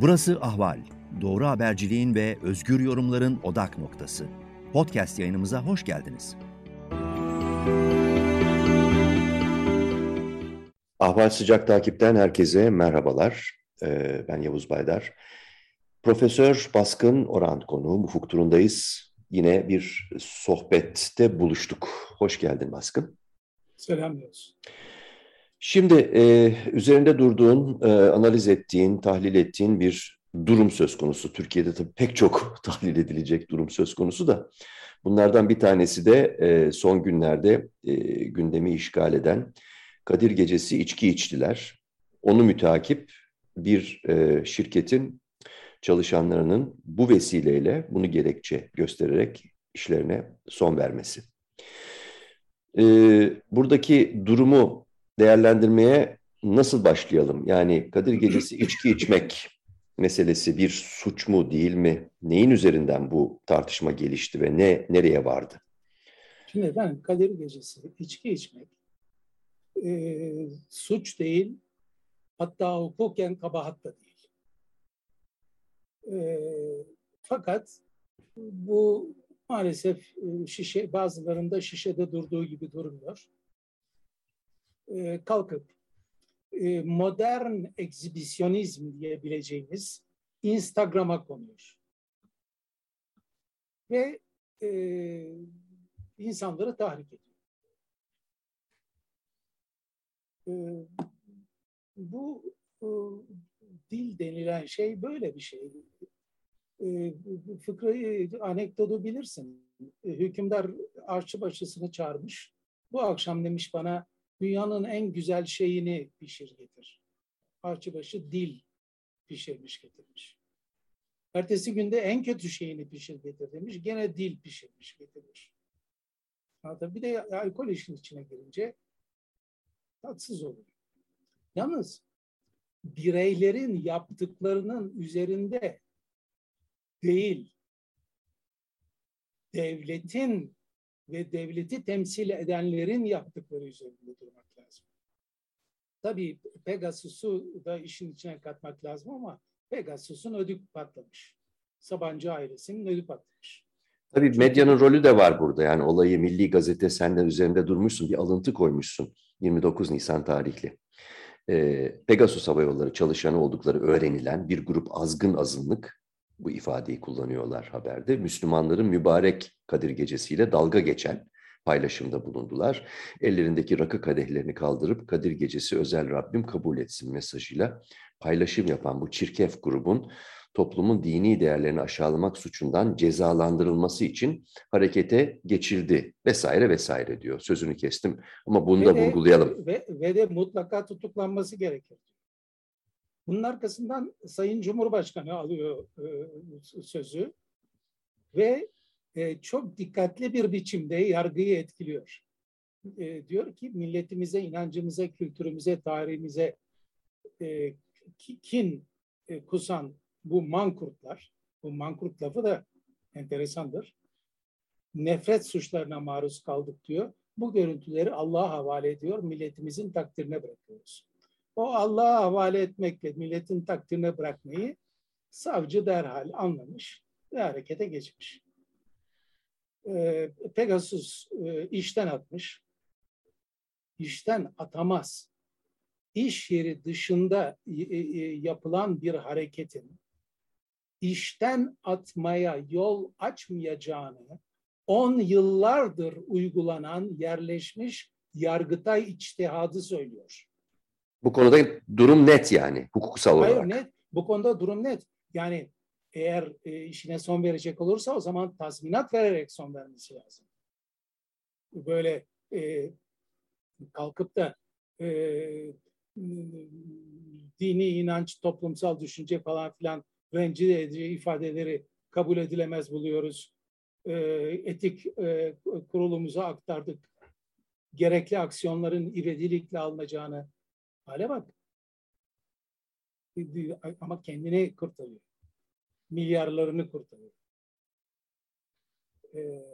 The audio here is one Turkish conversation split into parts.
Burası Ahval. Doğru haberciliğin ve özgür yorumların odak noktası. Podcast yayınımıza hoş geldiniz. Ahval Sıcak Takip'ten herkese merhabalar. Ee, ben Yavuz Baydar. Profesör Baskın Oran konuğum. Ufuk turundayız. Yine bir sohbette buluştuk. Hoş geldin Baskın. Selam Yavuz. Şimdi e, üzerinde durduğun, e, analiz ettiğin, tahlil ettiğin bir durum söz konusu. Türkiye'de tabii pek çok tahlil edilecek durum söz konusu da. Bunlardan bir tanesi de e, son günlerde e, gündemi işgal eden Kadir Gecesi içki içtiler. Onu mütakip bir e, şirketin çalışanlarının bu vesileyle bunu gerekçe göstererek işlerine son vermesi. E, buradaki durumu değerlendirmeye nasıl başlayalım? Yani Kadir Gecesi içki içmek meselesi bir suç mu değil mi? Neyin üzerinden bu tartışma gelişti ve ne nereye vardı? Şimdi ben Kadir Gecesi içki içmek e, suç değil hatta hukuken kabahat da değil. E, fakat bu maalesef şişe bazılarında şişede durduğu gibi durmuyor. E, kalkıp e, modern egzibisyonizm diyebileceğimiz Instagram'a konuyor. Ve e, insanları tahrik ediyor. E, bu e, dil denilen şey böyle bir şey. E, fıkrayı, anekdotu bilirsin. E, hükümdar arşıbaşısını çağırmış. Bu akşam demiş bana dünyanın en güzel şeyini pişir getir. Parçabaşı dil pişirmiş getirmiş. Ertesi günde en kötü şeyini pişir getir demiş. Gene dil pişirmiş getirmiş. Hatta bir de alkol işin içine girince tatsız oluyor. Yalnız bireylerin yaptıklarının üzerinde değil, devletin ve devleti temsil edenlerin yaptıkları üzerinde durmak lazım. Tabii Pegasus'u da işin içine katmak lazım ama Pegasus'un ödü patlamış. Sabancı ailesinin ödü patlamış. Tabii medyanın rolü de var burada. Yani olayı Milli Gazete senden üzerinde durmuşsun, bir alıntı koymuşsun 29 Nisan tarihli. Ee, Pegasus Hava Yolları çalışanı oldukları öğrenilen bir grup azgın azınlık bu ifadeyi kullanıyorlar haberde. Müslümanların mübarek Kadir Gecesi'yle dalga geçen paylaşımda bulundular. Ellerindeki rakı kadehlerini kaldırıp Kadir Gecesi özel Rabbim kabul etsin mesajıyla paylaşım yapan bu çirkef grubun toplumun dini değerlerini aşağılamak suçundan cezalandırılması için harekete geçildi vesaire vesaire diyor. Sözünü kestim ama bunu ve da de, vurgulayalım. Ve, ve de mutlaka tutuklanması gerekir. Bunun arkasından Sayın Cumhurbaşkanı alıyor e, sözü ve e, çok dikkatli bir biçimde yargıyı etkiliyor. E, diyor ki milletimize, inancımıza, kültürümüze, tarihimize kin kusan bu mankurtlar, bu mankurt lafı da enteresandır. Nefret suçlarına maruz kaldık diyor. Bu görüntüleri Allah'a havale ediyor, milletimizin takdirine bırakıyoruz o Allah'a havale etmekle milletin takdirine bırakmayı savcı derhal anlamış ve harekete geçmiş. Ee, Pegasus e, işten atmış. İşten atamaz. İş yeri dışında e, e, yapılan bir hareketin işten atmaya yol açmayacağını on yıllardır uygulanan yerleşmiş Yargıtay içtihadı söylüyor. Bu konuda durum net yani hukuksal olarak. Hayır net. Bu konuda durum net. Yani eğer e, işine son verecek olursa o zaman tazminat vererek son vermesi lazım. Böyle e, kalkıp da e, dini inanç, toplumsal düşünce falan filan rencide edici ifadeleri kabul edilemez buluyoruz. E, etik e, kurulumuza aktardık. Gerekli aksiyonların ivedilikle alınacağını Hale bak. Ama kendini kurtarıyor. Milyarlarını kurtarıyor. Ee,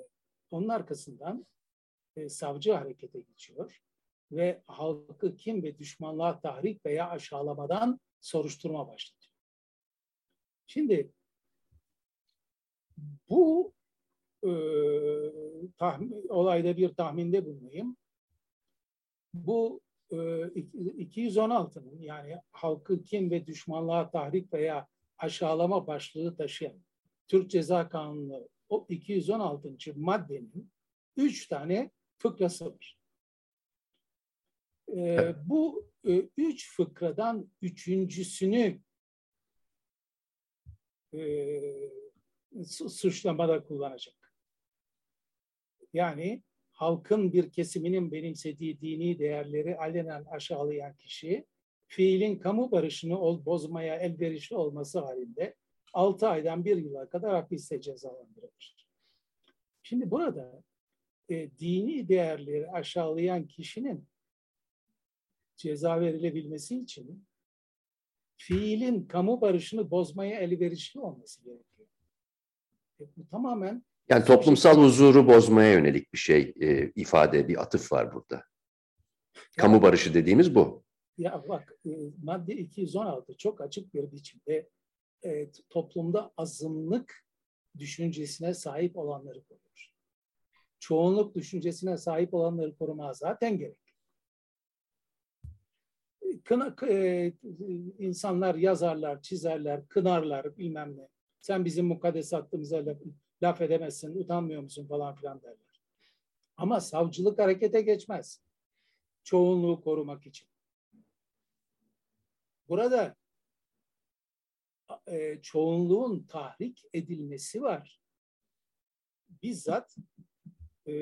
onun arkasından e, savcı harekete geçiyor ve halkı kim ve düşmanlığa tahrik veya aşağılamadan soruşturma başlatıyor. Şimdi bu e, tahmin, olayda bir tahminde bulunayım. Bu 216'nın yani halkı kin ve düşmanlığa tahrik veya aşağılama başlığı taşıyan Türk Ceza Kanunu o 216. maddenin üç tane fıkrası var. Ee, bu e, üç fıkradan üçüncüsünü e, suçlamada kullanacak. Yani halkın bir kesiminin benimsediği dini değerleri alenen aşağılayan kişi fiilin kamu barışını bozmaya elverişli olması halinde 6 aydan 1 yıla kadar hapiste cezalandırılır. Şimdi burada e, dini değerleri aşağılayan kişinin ceza verilebilmesi için fiilin kamu barışını bozmaya elverişli olması gerekiyor. E, bu tamamen yani toplumsal huzuru bozmaya yönelik bir şey e, ifade, bir atıf var burada. Kamu barışı dediğimiz bu. Ya bak e, madde 216 çok açık bir biçimde e, toplumda azınlık düşüncesine sahip olanları korur. Çoğunluk düşüncesine sahip olanları korumaya zaten gerek. Kına, e, insanlar yazarlar, çizerler, kınarlar bilmem ne. Sen bizim mukaddes hattımıza laf, laf edemezsin, utanmıyor musun falan filan derler. Ama savcılık harekete geçmez. Çoğunluğu korumak için. Burada e, çoğunluğun tahrik edilmesi var. Bizzat e,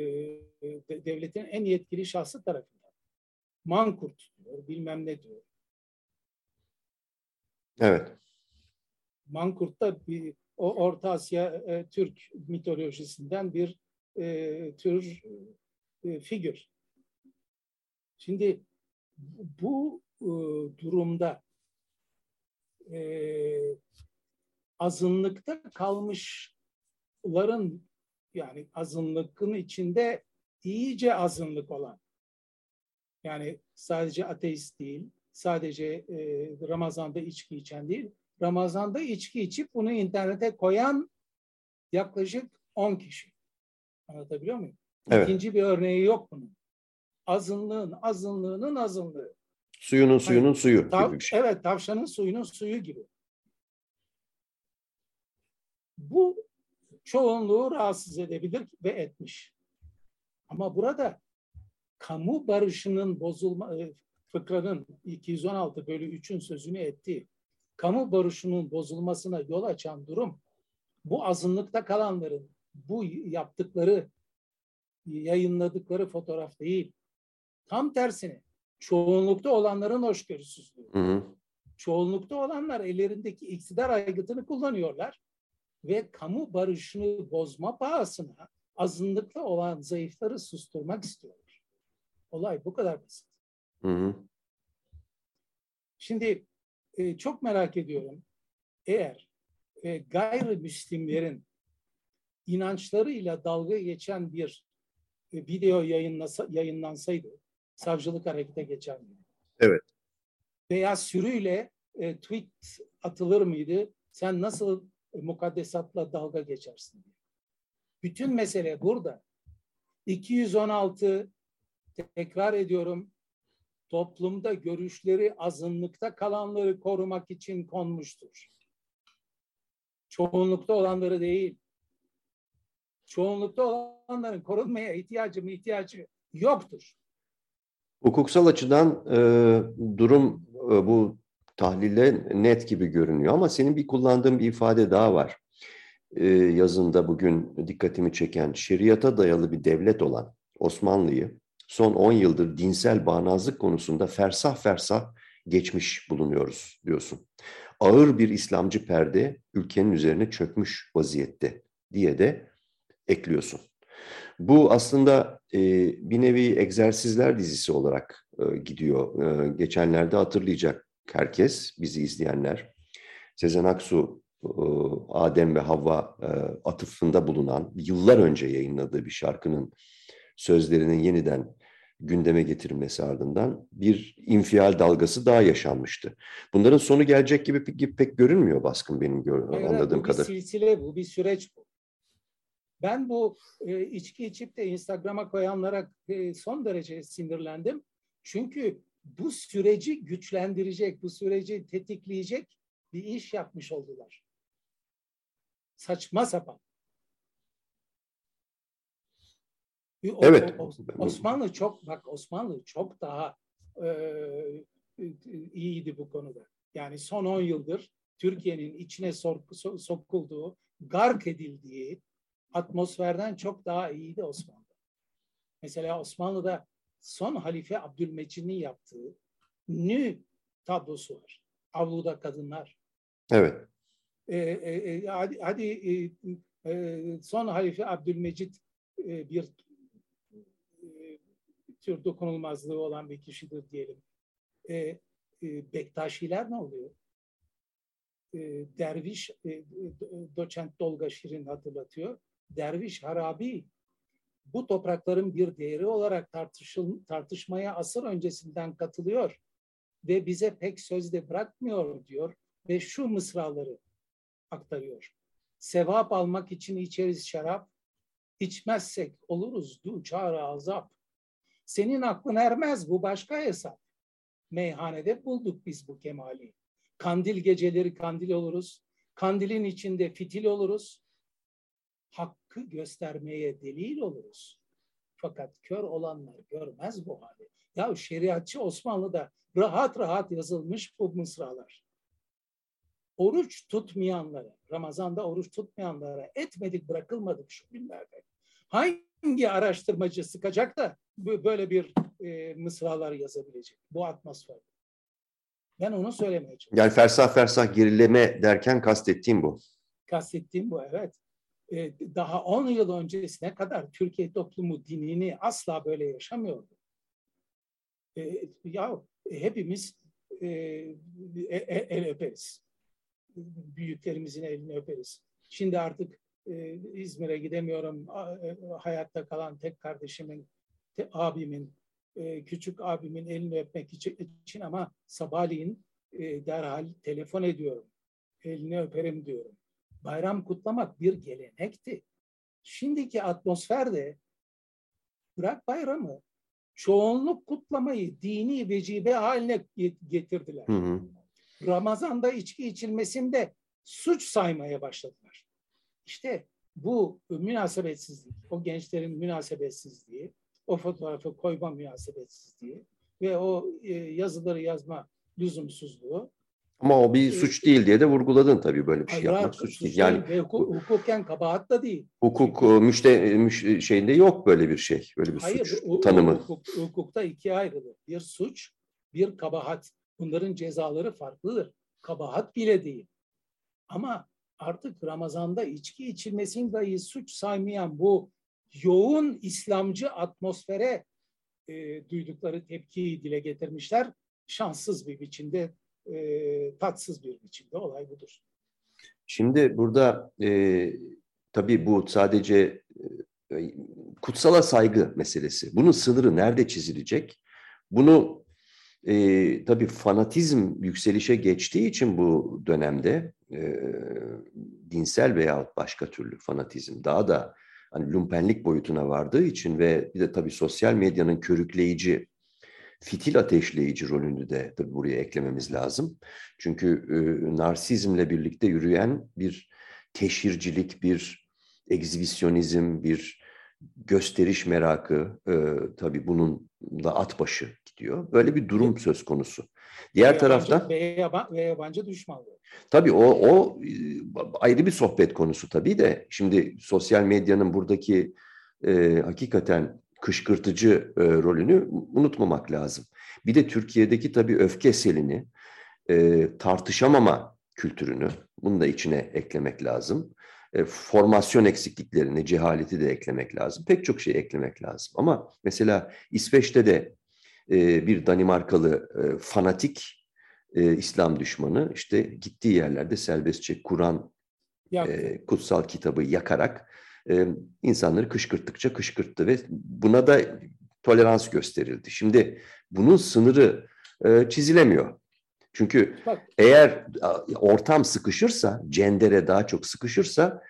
devletin en yetkili şahsı tarafından. Mankurt diyor, bilmem ne diyor. Evet. Mankurt da bir, o Orta Asya e, Türk mitolojisinden bir e, tür e, figür. Şimdi bu e, durumda e, azınlıkta kalmışların yani azınlıkın içinde iyice azınlık olan yani sadece ateist değil, sadece e, Ramazan'da içki içen değil, Ramazan'da içki içip bunu internete koyan yaklaşık 10 kişi. Anlatabiliyor muyum? Evet. İkinci bir örneği yok bunun. Azınlığın, azınlığının azınlığı. Suyunun suyunun yani, suyu tav, gibi bir şey. Evet, tavşanın suyunun suyu gibi. Bu çoğunluğu rahatsız edebilir ve etmiş. Ama burada kamu barışının bozulma, e, fıkranın 216 bölü 3'ün sözünü ettiği kamu barışının bozulmasına yol açan durum bu azınlıkta kalanların bu yaptıkları yayınladıkları fotoğraf değil. Tam tersine çoğunlukta olanların hoşgörüsüzlüğü. Hı hı. Çoğunlukta olanlar ellerindeki iktidar aygıtını kullanıyorlar ve kamu barışını bozma pahasına azınlıkta olan zayıfları susturmak istiyorlar. Olay bu kadar basit. Hı hı. Şimdi e, çok merak ediyorum. Eğer e, gayrimüslimlerin inançlarıyla dalga geçen bir e, video yayınlasa, yayınlansaydı savcılık harekete geçer miydi? Evet. Veya sürüyle e, tweet atılır mıydı? Sen nasıl mukaddesatla dalga geçersin diye. Bütün mesele burada. 216 tekrar ediyorum toplumda görüşleri azınlıkta kalanları korumak için konmuştur. Çoğunlukta olanları değil. Çoğunlukta olanların korunmaya ihtiyacı mı ihtiyacı yoktur. Hukuksal açıdan e, durum e, bu tahlile net gibi görünüyor ama senin bir kullandığın bir ifade daha var. E, yazında bugün dikkatimi çeken şeriata dayalı bir devlet olan Osmanlı'yı son 10 yıldır dinsel bağnazlık konusunda fersah fersah geçmiş bulunuyoruz diyorsun. Ağır bir İslamcı perde ülkenin üzerine çökmüş vaziyette diye de ekliyorsun. Bu aslında e, bir nevi egzersizler dizisi olarak e, gidiyor. E, geçenlerde hatırlayacak herkes, bizi izleyenler. Sezen Aksu, e, Adem ve Havva e, atıfında bulunan, yıllar önce yayınladığı bir şarkının sözlerinin yeniden gündeme getirilmesi ardından bir infial dalgası daha yaşanmıştı. Bunların sonu gelecek gibi, gibi pek görünmüyor baskın benim gör, Hayır, anladığım bu kadar. Bir silsile bu, bir süreç bu. Ben bu e, içki içip de Instagram'a koyanlara e, son derece sinirlendim. Çünkü bu süreci güçlendirecek, bu süreci tetikleyecek bir iş yapmış oldular. Saçma sapan. O- Evet. o- o- Osmanlı çok bak Osmanlı çok daha e, iyiydi bu konuda. Yani son 10 yıldır Türkiye'nin içine sor- so- sokulduğu, gark edildiği atmosferden çok daha iyiydi Osmanlı. Mesela Osmanlı'da son halife Abdülmecid'in yaptığı nü tablosu var. Avluda kadınlar. Evet. E, e, hadi hadi e, e, son halife Abdülmecid e, bir tür dokunulmazlığı olan bir kişidir diyelim. E, e, Bektaşiler ne oluyor? E, derviş, e, doçent Dolga Şirin hatırlatıyor. Derviş Harabi bu toprakların bir değeri olarak tartışıl, tartışmaya asır öncesinden katılıyor ve bize pek sözde bırakmıyor diyor ve şu mısraları aktarıyor. Sevap almak için içeriz şarap, içmezsek oluruz duçar azap. Senin aklın ermez bu başka hesap. Meyhanede bulduk biz bu kemali. Kandil geceleri kandil oluruz. Kandilin içinde fitil oluruz. Hakkı göstermeye delil oluruz. Fakat kör olanlar görmez bu hali. Ya şeriatçı Osmanlı'da rahat rahat yazılmış bu mısralar oruç tutmayanlara, Ramazan'da oruç tutmayanlara etmedik bırakılmadık şu günlerde. Hangi araştırmacı sıkacak da böyle bir e, mısralar yazabilecek bu atmosferde? Ben onu söylemeye çalışıyorum. Yani fersah fersah gerileme derken kastettiğim bu. Kastettiğim bu evet. E, daha 10 yıl öncesine kadar Türkiye toplumu dinini asla böyle yaşamıyordu. E, ya hepimiz e, el öperiz büyüklerimizin elini öperiz. Şimdi artık e, İzmir'e gidemiyorum. E, hayatta kalan tek kardeşimin, abimin, e, küçük abimin elini öpmek için, için ama sabahleyin e, derhal telefon ediyorum. Elini öperim diyorum. Bayram kutlamak bir gelenekti. Şimdiki atmosferde bırak bayramı, çoğunluk kutlamayı dini vecibe haline getirdiler. Hı hı. Ramazan'da içki içilmesinde suç saymaya başladılar. İşte bu münasebetsizlik, o gençlerin münasebetsizliği, o fotoğrafı koyma münasebetsizliği ve o e, yazıları yazma lüzumsuzluğu. Ama o bir suç değil diye de vurguladın tabii böyle bir şey Hayır, yapmak suç suç değil. Yani ve hukuk, hukuken kabahat da değil. hukuk müşte, müş, şeyinde yok böyle bir şey, böyle bir Hayır, suç hu- tanımı. Hukuk, hukukta ikiye ayrılır. Bir suç, bir kabahat. Bunların cezaları farklıdır. Kabahat bile değil. Ama artık Ramazan'da içki içilmesini dahi suç saymayan bu yoğun İslamcı atmosfere e, duydukları tepkiyi dile getirmişler. Şanssız bir biçimde, e, tatsız bir biçimde olay budur. Şimdi burada e, tabii bu sadece e, kutsala saygı meselesi. Bunun sınırı nerede çizilecek? Bunu e, tabii fanatizm yükselişe geçtiği için bu dönemde e, dinsel veya başka türlü fanatizm daha da hani lumpenlik boyutuna vardığı için ve bir de tabii sosyal medyanın körükleyici, fitil ateşleyici rolünü de tabii buraya eklememiz lazım. Çünkü e, narsizmle birlikte yürüyen bir teşhircilik, bir egzibisyonizm, bir gösteriş merakı e, tabii bunun da at başı gidiyor. Böyle bir durum söz konusu. Diğer ve tarafta yabancı, ve, yabancı, ve yabancı düşmanlığı. tabii o o e, ayrı bir sohbet konusu tabii de şimdi sosyal medyanın buradaki e, hakikaten kışkırtıcı e, rolünü unutmamak lazım. Bir de Türkiye'deki tabii öfke selini, e, tartışamama kültürünü bunu da içine eklemek lazım. E, formasyon eksikliklerini, cehaleti de eklemek lazım. Pek çok şey eklemek lazım. Ama mesela İsveç'te de e, bir Danimarkalı e, fanatik e, İslam düşmanı işte gittiği yerlerde serbestçe Kur'an e, kutsal kitabı yakarak e, insanları kışkırttıkça kışkırttı ve buna da tolerans gösterildi. Şimdi bunun sınırı e, çizilemiyor. Çünkü Bak. eğer ortam sıkışırsa, cendere daha çok sıkışırsa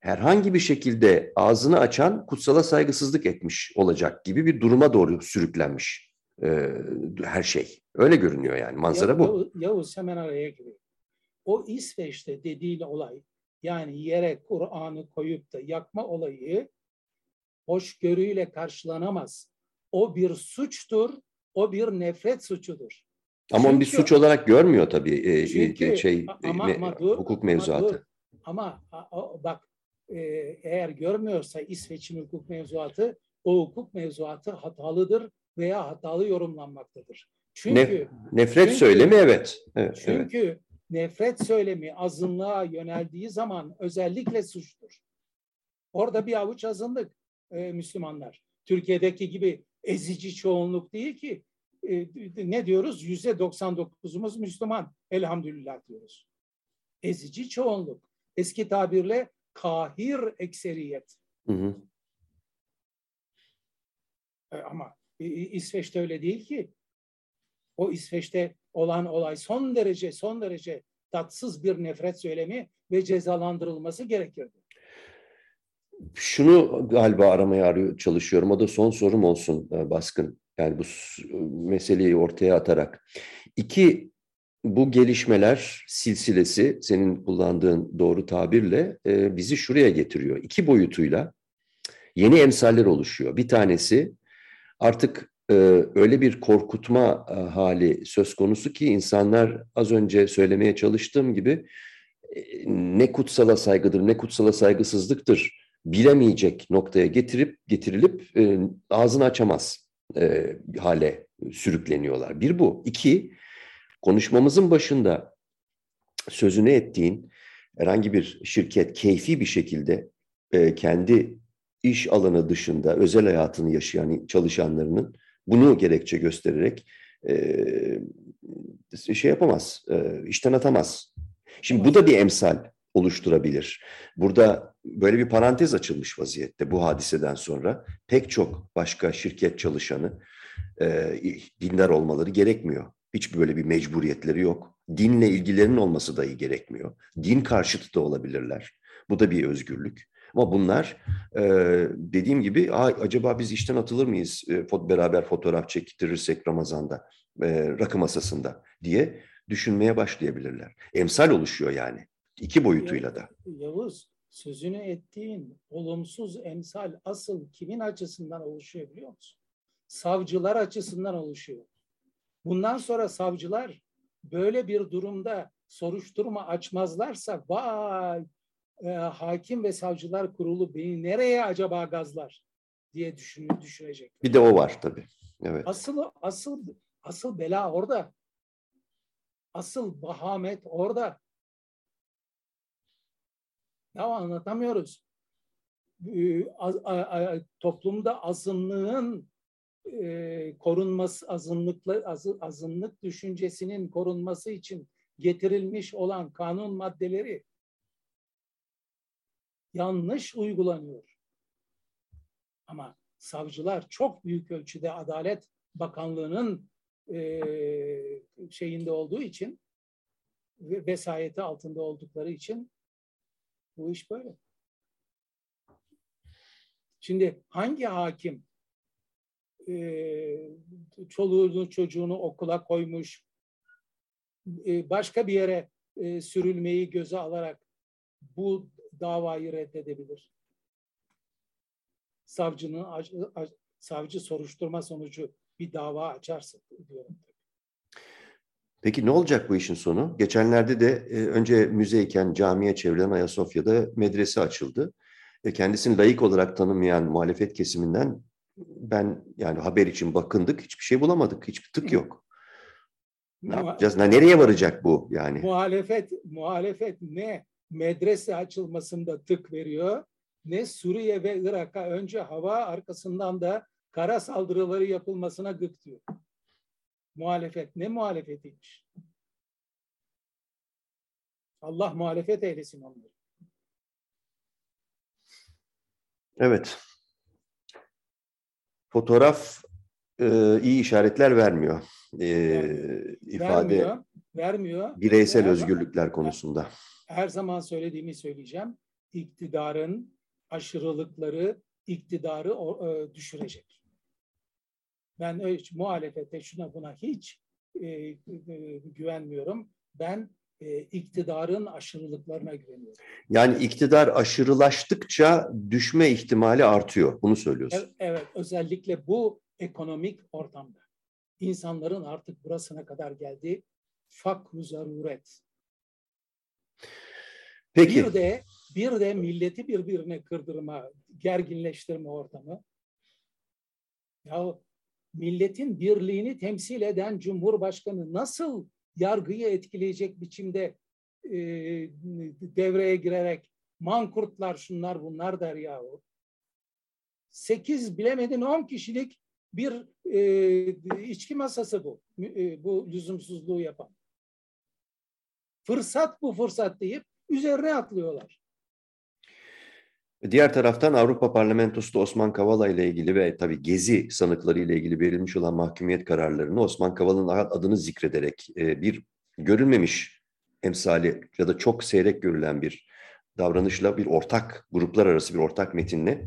herhangi bir şekilde ağzını açan kutsala saygısızlık etmiş olacak gibi bir duruma doğru sürüklenmiş e, her şey. Öyle görünüyor yani manzara ya, bu. Yavuz hemen araya giriyor. O İsveç'te dediğin olay yani yere Kur'an'ı koyup da yakma olayı hoşgörüyle karşılanamaz. O bir suçtur, o bir nefret suçudur. Ama çünkü, bir suç olarak görmüyor tabii e, çünkü, şey ama, me, ama dur, hukuk mevzuatı. Ama, dur. ama bak e, eğer görmüyorsa İsveç'in hukuk mevzuatı o hukuk mevzuatı hatalıdır veya hatalı yorumlanmaktadır. Çünkü ne, nefret çünkü, söylemi evet. evet çünkü evet. nefret söylemi azınlığa yöneldiği zaman özellikle suçtur. Orada bir avuç azınlık e, Müslümanlar. Türkiye'deki gibi ezici çoğunluk değil ki. E, ne diyoruz? Yüzde 99'umuz Müslüman. Elhamdülillah diyoruz. Ezici çoğunluk. Eski tabirle kahir ekseriyet. Hı hı. E, ama İsveç'te öyle değil ki. O İsveç'te olan olay son derece son derece tatsız bir nefret söylemi ve cezalandırılması gerekirdi. Şunu galiba aramaya arıyor, çalışıyorum. O da son sorum olsun e, Baskın. Yani bu meseleyi ortaya atarak. İki, bu gelişmeler silsilesi, senin kullandığın doğru tabirle e, bizi şuraya getiriyor. İki boyutuyla yeni emsaller oluşuyor. Bir tanesi artık e, öyle bir korkutma e, hali söz konusu ki insanlar az önce söylemeye çalıştığım gibi e, ne kutsala saygıdır ne kutsala saygısızlıktır bilemeyecek noktaya getirip getirilip e, ağzını açamaz e, hale sürükleniyorlar. Bir bu. İki, konuşmamızın başında sözünü ettiğin herhangi bir şirket keyfi bir şekilde e, kendi iş alanı dışında özel hayatını yaşayan çalışanlarının bunu gerekçe göstererek e, şey yapamaz, e, işten atamaz. Şimdi bu da bir emsal oluşturabilir. Burada böyle bir parantez açılmış vaziyette bu hadiseden sonra. Pek çok başka şirket çalışanı e, dindar olmaları gerekmiyor. Hiç böyle bir mecburiyetleri yok. Dinle ilgilerinin olması dahi gerekmiyor. Din karşıtı da olabilirler. Bu da bir özgürlük. Ama bunlar e, dediğim gibi acaba biz işten atılır mıyız e, beraber fotoğraf çektirirsek Ramazan'da e, rakı masasında diye düşünmeye başlayabilirler. Emsal oluşuyor yani iki boyutuyla da. Yavuz sözünü ettiğin olumsuz emsal asıl kimin açısından oluşuyor biliyor musun? Savcılar açısından oluşuyor. Bundan sonra savcılar böyle bir durumda soruşturma açmazlarsa vay e, hakim ve savcılar kurulu beni nereye acaba gazlar diye düşün, düşünecek. Bir de o var tabii. Evet. Asıl asıl asıl bela orada. Asıl bahamet orada. Ya anlatamıyoruz. Ee, toplumda azınlığın e, korunması, azınlıklı azınlık düşüncesinin korunması için getirilmiş olan kanun maddeleri yanlış uygulanıyor. Ama savcılar çok büyük ölçüde Adalet Bakanlığı'nın e, şeyinde olduğu için vesayeti altında oldukları için bu iş böyle. Şimdi hangi hakim e, çoluğunu çocuğunu okula koymuş, e, başka bir yere e, sürülmeyi göze alarak bu davayı reddedebilir. Savcının savcı soruşturma sonucu bir dava açarsa diyorum. Peki ne olacak bu işin sonu? Geçenlerde de e, önce müzeyken camiye çevrilen Ayasofya'da medrese açıldı. E, kendisini layık olarak tanımayan muhalefet kesiminden ben yani haber için bakındık hiçbir şey bulamadık. Hiçbir tık yok. Ne yapacağız? Nereye varacak bu yani? Muhalefet muhalefet ne medrese açılmasında tık veriyor ne Suriye ve Irak'a önce hava arkasından da kara saldırıları yapılmasına gık diyor. Muhalefet ne muhalefetiymiş? Allah muhalefet eylesin onları. Evet. Fotoğraf e, iyi işaretler vermiyor. E, ifade vermiyor, vermiyor. bireysel Her- özgürlükler konusunda. Her zaman söylediğimi söyleyeceğim. İktidarın aşırılıkları iktidarı e, düşürecek. Ben ö- muhalefete şuna buna hiç e, e, güvenmiyorum. Ben e, iktidarın aşırılıklarına güveniyorum. Yani iktidar aşırılaştıkça düşme ihtimali artıyor. Bunu söylüyorsun. Evet, evet, özellikle bu ekonomik ortamda. İnsanların artık burasına kadar geldiği fakru zaruret. Peki. Bir de bir de milleti birbirine kırdırma, gerginleştirme ortamı. Ya milletin birliğini temsil eden Cumhurbaşkanı nasıl yargıyı etkileyecek biçimde e, devreye girerek mankurtlar şunlar bunlar der yahu. Sekiz bilemedin on kişilik bir e, içki masası bu. E, bu lüzumsuzluğu yapan. Fırsat bu fırsat deyip üzerine atlıyorlar. Diğer taraftan Avrupa Parlamentosu'da Osman Kavala ile ilgili ve tabii Gezi sanıkları ile ilgili verilmiş olan mahkumiyet kararlarını Osman Kavala'nın adını zikrederek e, bir görülmemiş emsali ya da çok seyrek görülen bir davranışla bir ortak gruplar arası bir ortak metinle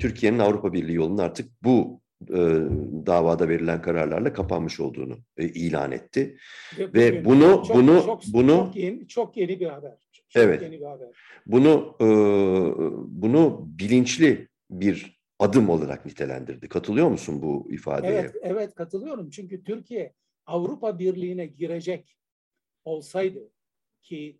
Türkiye'nin Avrupa Birliği yolunun artık bu davada verilen kararlarla kapanmış olduğunu e, ilan etti. Ve bugün bunu- çok, bunu- çok, bunu- çok yeni, çok yeni bir haber. Çok Evet. yeni bir haber. Bunu e, bunu bilinçli bir adım olarak nitelendirdi. Katılıyor musun bu ifadeye? Evet, evet katılıyorum. Çünkü Türkiye Avrupa Birliği'ne girecek olsaydı ki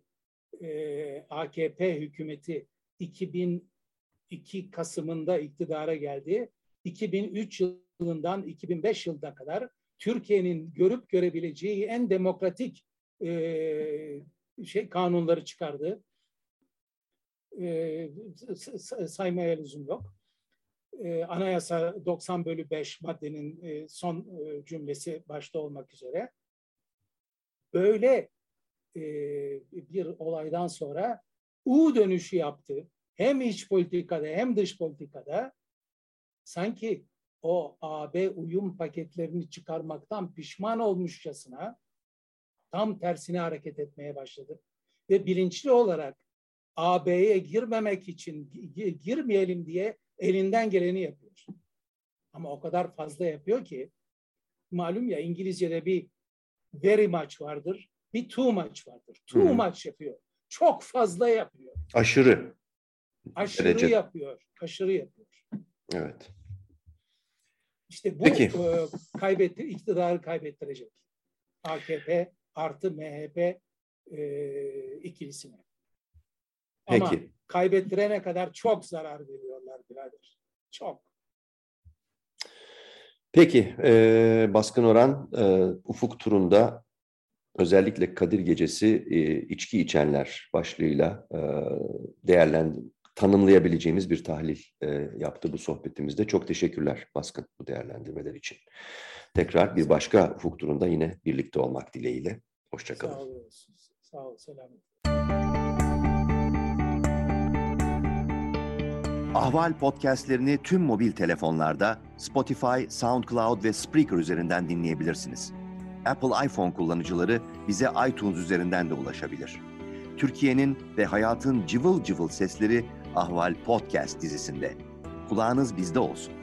e, AKP hükümeti 2002 Kasım'ında iktidara geldi. 2003 yılından 2005 yılına kadar Türkiye'nin görüp görebileceği en demokratik e, şey kanunları çıkardı. E, saymaya lüzum yok. E, Anayasa 90 bölü 5 maddenin e, son e, cümlesi başta olmak üzere. Böyle e, bir olaydan sonra U dönüşü yaptı. Hem iç politikada hem dış politikada sanki o AB uyum paketlerini çıkarmaktan pişman olmuşçasına tam tersine hareket etmeye başladı. Ve bilinçli olarak AB'ye girmemek için gi- girmeyelim diye elinden geleni yapıyor. Ama o kadar fazla yapıyor ki malum ya İngilizce'de bir very much vardır, bir too much vardır. Too Hı. much yapıyor. Çok fazla yapıyor. Aşırı. Aşırı Derece. yapıyor. Aşırı yapıyor. Evet. İşte bu Peki. e, kaybetti, iktidarı kaybettirecek. AKP artı MHP e, ikilisine. Ama Peki. kaybettirene kadar çok zarar veriyorlar birader. Çok. Peki. e, Baskın Oran e, ufuk turunda özellikle Kadir Gecesi e, içki içenler başlığıyla e, değerlen tanımlayabileceğimiz bir tahlil e, yaptı bu sohbetimizde. Çok teşekkürler Baskın bu değerlendirmeler için. Tekrar bir başka ufuk turunda yine birlikte olmak dileğiyle. Hoşçakalın. Sağ ol. Sağ ol. Selamet. Ahval podcastlerini tüm mobil telefonlarda Spotify, SoundCloud ve Spreaker üzerinden dinleyebilirsiniz. Apple iPhone kullanıcıları bize iTunes üzerinden de ulaşabilir. Türkiye'nin ve hayatın cıvıl cıvıl sesleri Ahval Podcast dizisinde. Kulağınız bizde olsun.